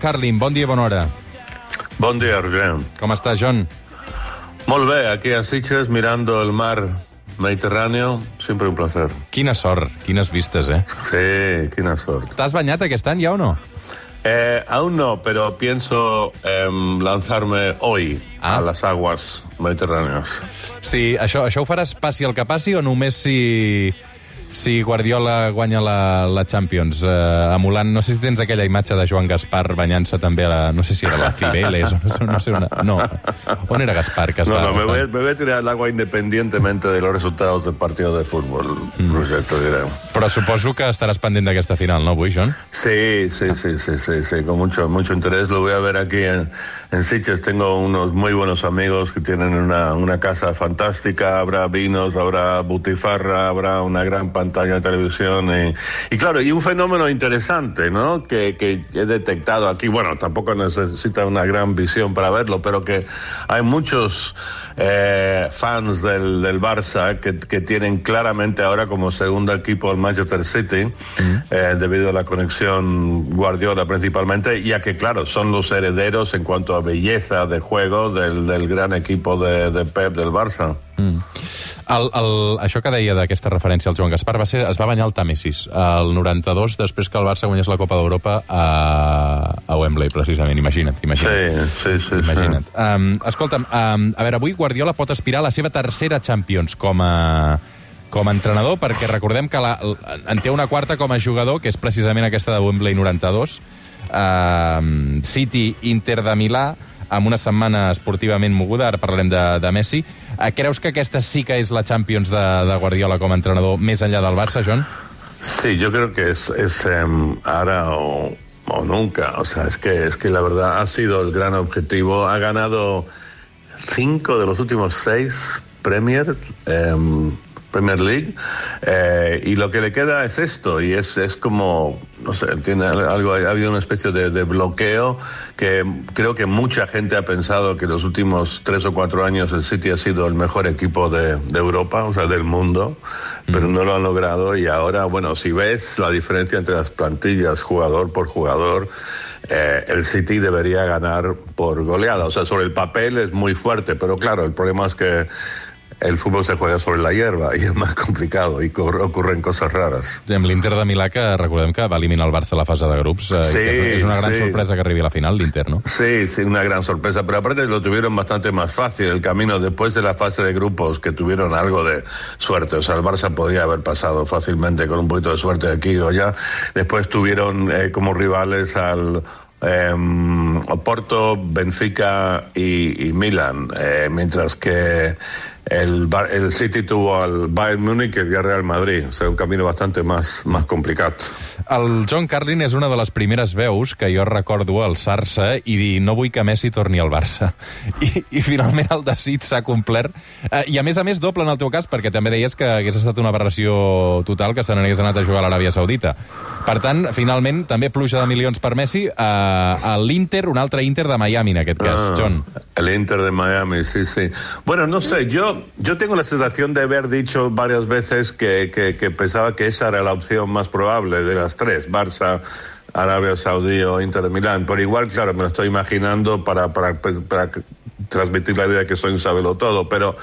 Carlin, bon dia, bona hora. Bon dia, Roger. Com està, John? Molt bé, aquí a Sitges, mirando el mar Mediterráneo, siempre un placer. Quina sort, quines vistes, eh? Sí, quina sort. T'has banyat aquest any ja o no? Eh, aún no, pero pienso em, lanzarme hoy Ah. a las aguas mediterráneas. Sí, això, això ho faràs passi el que passi o només si, si Guardiola guanya la, la Champions? Eh, emulant, no sé si tens aquella imatge de Joan Gaspar banyant-se també a la... No sé si era la Cibeles o no sé, no sé una... No, on era Gaspar? Que es No, va, no, me voy, me voy a tirar al agua independientemente de los resultados del partido de fútbol, Mm. Roger, te diré. Però suposo que estaràs pendent d'aquesta final, no, avui, John? Sí, sí, sí, sí, sí, sí, con mucho, mucho interés. Lo voy a ver aquí en, en Sitges. Tengo unos muy buenos amigos que tienen una, una casa fantástica. Habrá vinos, habrá butifarra, habrá una gran pantalla de televisión. Y, y claro, y un fenómeno interesante, ¿no? Que, que he detectado aquí. Bueno, tampoco necesita una gran visión para verlo, pero que hay muchos eh, fans del, del Barça que, que tienen claramente ahora como segundo equipo el Manchester City, eh, debido a la conexión Guardiola principalmente, ya que, claro, son los herederos en cuanto a belleza de juego del, del gran equipo de, de Pep del Barça. Mm. El, el, això que deia d'aquesta referència al Joan Gaspar va ser, es va banyar al Tàmesis, el 92, després que el Barça guanyés la Copa d'Europa a, a Wembley, precisament. Imagina't, imagina't. Sí, sí, sí. Imagina't. Um, escolta'm, um, a veure, avui Guardiola pot aspirar a la seva tercera Champions com a, com a entrenador, perquè recordem que la, en té una quarta com a jugador, que és precisament aquesta de Wembley 92, um, City, Inter de Milà, amb una setmana esportivament moguda, ara parlarem de, de Messi. Uh, creus que aquesta sí que és la Champions de, de Guardiola com a entrenador més enllà del Barça, John? Sí, yo creo que es, es em, ahora o, o nunca. O sea, es que, es que la verdad ha sido el gran objetivo. Ha ganado cinco de los últimos seis Premier, em, Premier League. eh, y lo que le queda es esto. Y es, es como, no sé, tiene algo, ha habido una especie de, de bloqueo que creo que mucha gente ha pensado que los últimos tres o cuatro años el City ha sido el mejor equipo de, de Europa, o sea, del mundo, pero no lo han logrado. Y ahora, bueno, si ves la diferencia entre las plantillas, jugador por jugador, eh, el City debería ganar por goleada. O sea, sobre el papel es muy fuerte, pero claro, el problema es que el fútbol se juega sobre la hierba y es más complicado y ocurren cosas raras. Amb l'Inter de Milà, que recordem que va eliminar el Barça a la fase de grups. eh, i Sí, que és, una gran sí. sorpresa que arribi a la final, l'Inter, no? Sí, sí, una gran sorpresa, pero aparte lo tuvieron bastante más fácil el camino después de la fase de grupos, que tuvieron algo de suerte. O sea, el Barça podía haber pasado fácilmente con un poquito de suerte aquí o allá. Después tuvieron eh, como rivales al em, Porto, Benfica y, y Milan, eh, mientras que el, el City tuvo al Bayern Múnich y el Real Madrid. O sea, un camino bastante más, más complicado. El John Carlin és una de les primeres veus que jo recordo alçar-se i dir no vull que Messi torni al Barça. I, i finalment el desig s'ha complert. Eh, I a més a més doble en el teu cas, perquè també deies que hagués estat una aberració total que se n'hagués anat a jugar a l'Aràbia Saudita. Per tant, finalment, també pluja de milions per Messi eh, a l'Inter, un altre Inter de Miami, en aquest cas, Ah, John. El Inter de Miami, sí, sí. Bueno, no sé, yo, tengo la sensación de haber dicho varias veces que, pensaba que esa era la opción más probable de las tres, Barça, Arabia Saudí o Inter de Milán. Pero igual, claro, me lo estoy imaginando para, para, para transmitir la idea de que soy un sabelo todo, pero,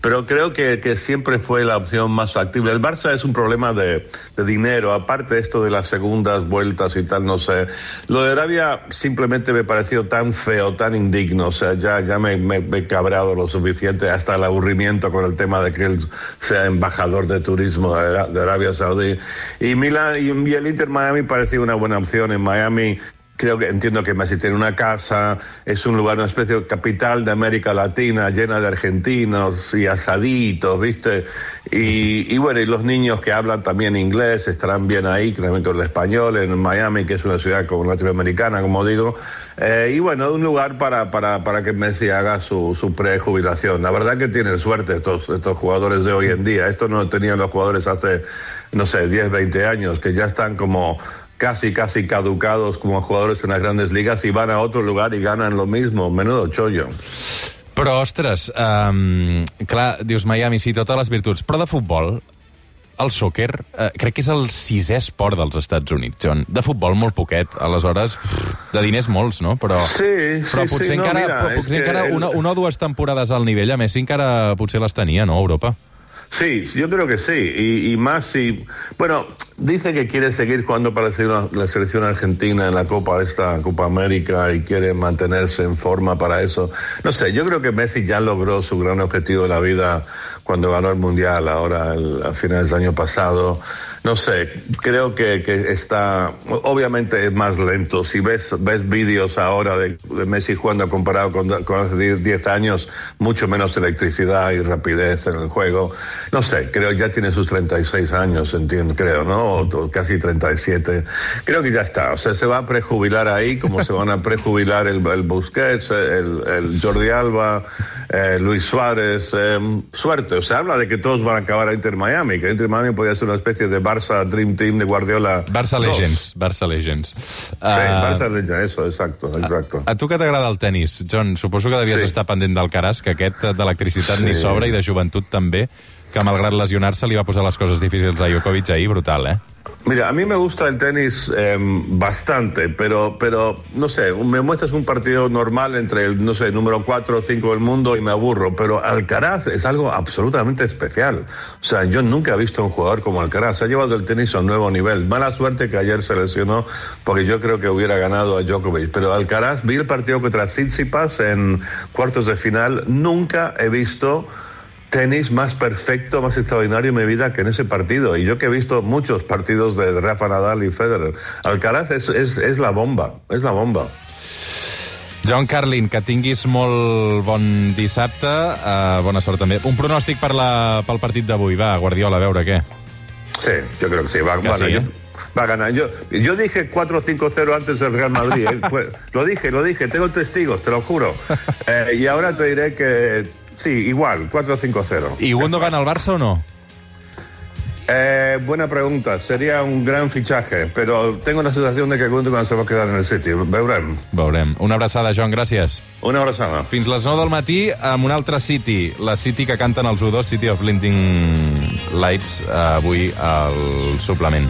pero creo que, que siempre fue la opción más factible. El Barça es un problema de, de dinero, aparte esto de las segundas vueltas y tal, no sé. Lo de Arabia simplemente me pareció tan feo, tan indigno, o sea, ya, ya me, me, me he cabreado lo suficiente hasta el aburrimiento con el tema de que él sea embajador de turismo de, de Arabia Saudí. Y Milán y, y el Inter Miami parecía una buena opción. En Miami Creo que entiendo que Messi tiene una casa, es un lugar, una especie de capital de América Latina, llena de argentinos y asaditos, ¿viste? Y, bueno, y los niños que hablan también inglés estarán bien ahí, también con el español, en Miami, que es una ciudad como latinoamericana, como digo. Eh, y bueno, un lugar para, para, para que Messi haga su, su prejubilación. La verdad que tienen suerte estos, estos jugadores de hoy en día. Esto no tenían los jugadores hace, no sé, 10, 20 años, que ya están como casi, casi caducados como jugadores en las grandes ligas y van a otro lugar y ganan lo mismo. Menudo chollo. Però, ostres, um, clar, dius Miami, sí, totes les virtuts, però de futbol, el soccer eh, crec que és el sisè esport dels Estats Units, John. De futbol molt poquet, aleshores, de diners molts, no? Però, Sí, sí, però potser sí, no, encara, mira, però és potser que encara el- una, una o dues temporades al nivell a Messi encara potser les tenia, no, Europa? Sí, yo creo que sí. Y, y más si. Bueno, dice que quiere seguir jugando para la la selección argentina en la Copa esta Copa América y quiere mantenerse en forma para eso. No sé, yo creo que Messi ya logró su gran objetivo de la vida cuando ganó el Mundial, ahora el- a finales del año pasado. No sé, creo que, que está, obviamente es más lento. Si ves, ves vídeos ahora de, de Messi jugando comparado con, con hace 10 10 años, mucho menos electricidad y rapidez en el juego. No sé, creo ya tiene sus 36 años, entiendo, creo, ¿no? O, o casi 37. Creo que ya está. O sea, se va a prejubilar ahí, como se van a prejubilar el, el Busquets, el, el Jordi Alba, eh, Luis Suárez. eh, suerte. O sea, habla de que todos van a acabar a Inter Miami, que Inter Miami podría ser una especie de Barça Dream Team de Guardiola. Barça 2. Legends, Barça Legends. Sí, Ah, Barça Legends, eso, exacto, exacto. A tu que t'agrada el tennis, John, suposo que devies Sí. estar pendent del Caras, que aquest eh, d'electricitat Sí. ni sobra i de joventut també, que malgrat lesionar-se li va posar les coses difícils a Djokovic ahir, brutal, eh? Mira, a mí me gusta el tenis eh, bastante, pero, pero no sé, me muestras un partido normal entre el, no sé, número 4 o 5 del mundo y me aburro, pero Alcaraz es algo absolutamente especial. O sea, yo nunca he visto un jugador como Alcaraz, ha llevado el tenis a un nuevo nivel. Mala suerte que ayer se lesionó porque yo creo que hubiera ganado a Djokovic, pero Alcaraz, vi el partido contra Tsitsipas en cuartos de final, nunca he visto tenis más perfecto, más extraordinario en mi vida que en ese partido. Y yo que he visto muchos partidos de Rafa Nadal y Federer. Alcaraz es, es, es la bomba, es la bomba. John Carlin, que tinguis molt bon dissabte, uh, bona sort també. Un pronòstic per la, pel partit d'avui, va, Guardiola, a veure què. Sí, yo creo que sí. Va, Que va, sí, ¿eh? va a ganar. Yo, yo dije 4-5-0 antes del Real Madrid. ¿eh? Fue- lo dije, lo dije. Tengo testigos, te lo juro. Eh, y ahora te diré que sí, igual, 4-5-0. I Gundogan al Barça o no? Eh, buena pregunta. Sería un gran fichaje, pero tengo la sensación de que Gundogan se va a quedar en el City. Veurem. Veurem. Una abraçada, Joan, gràcies. Una abrazada. Fins les 9 del matí amb un altre City, la City que canten els U2, City of Blinding Lights, eh, avui al suplement.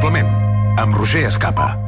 El suplement, amb Roger Escapa.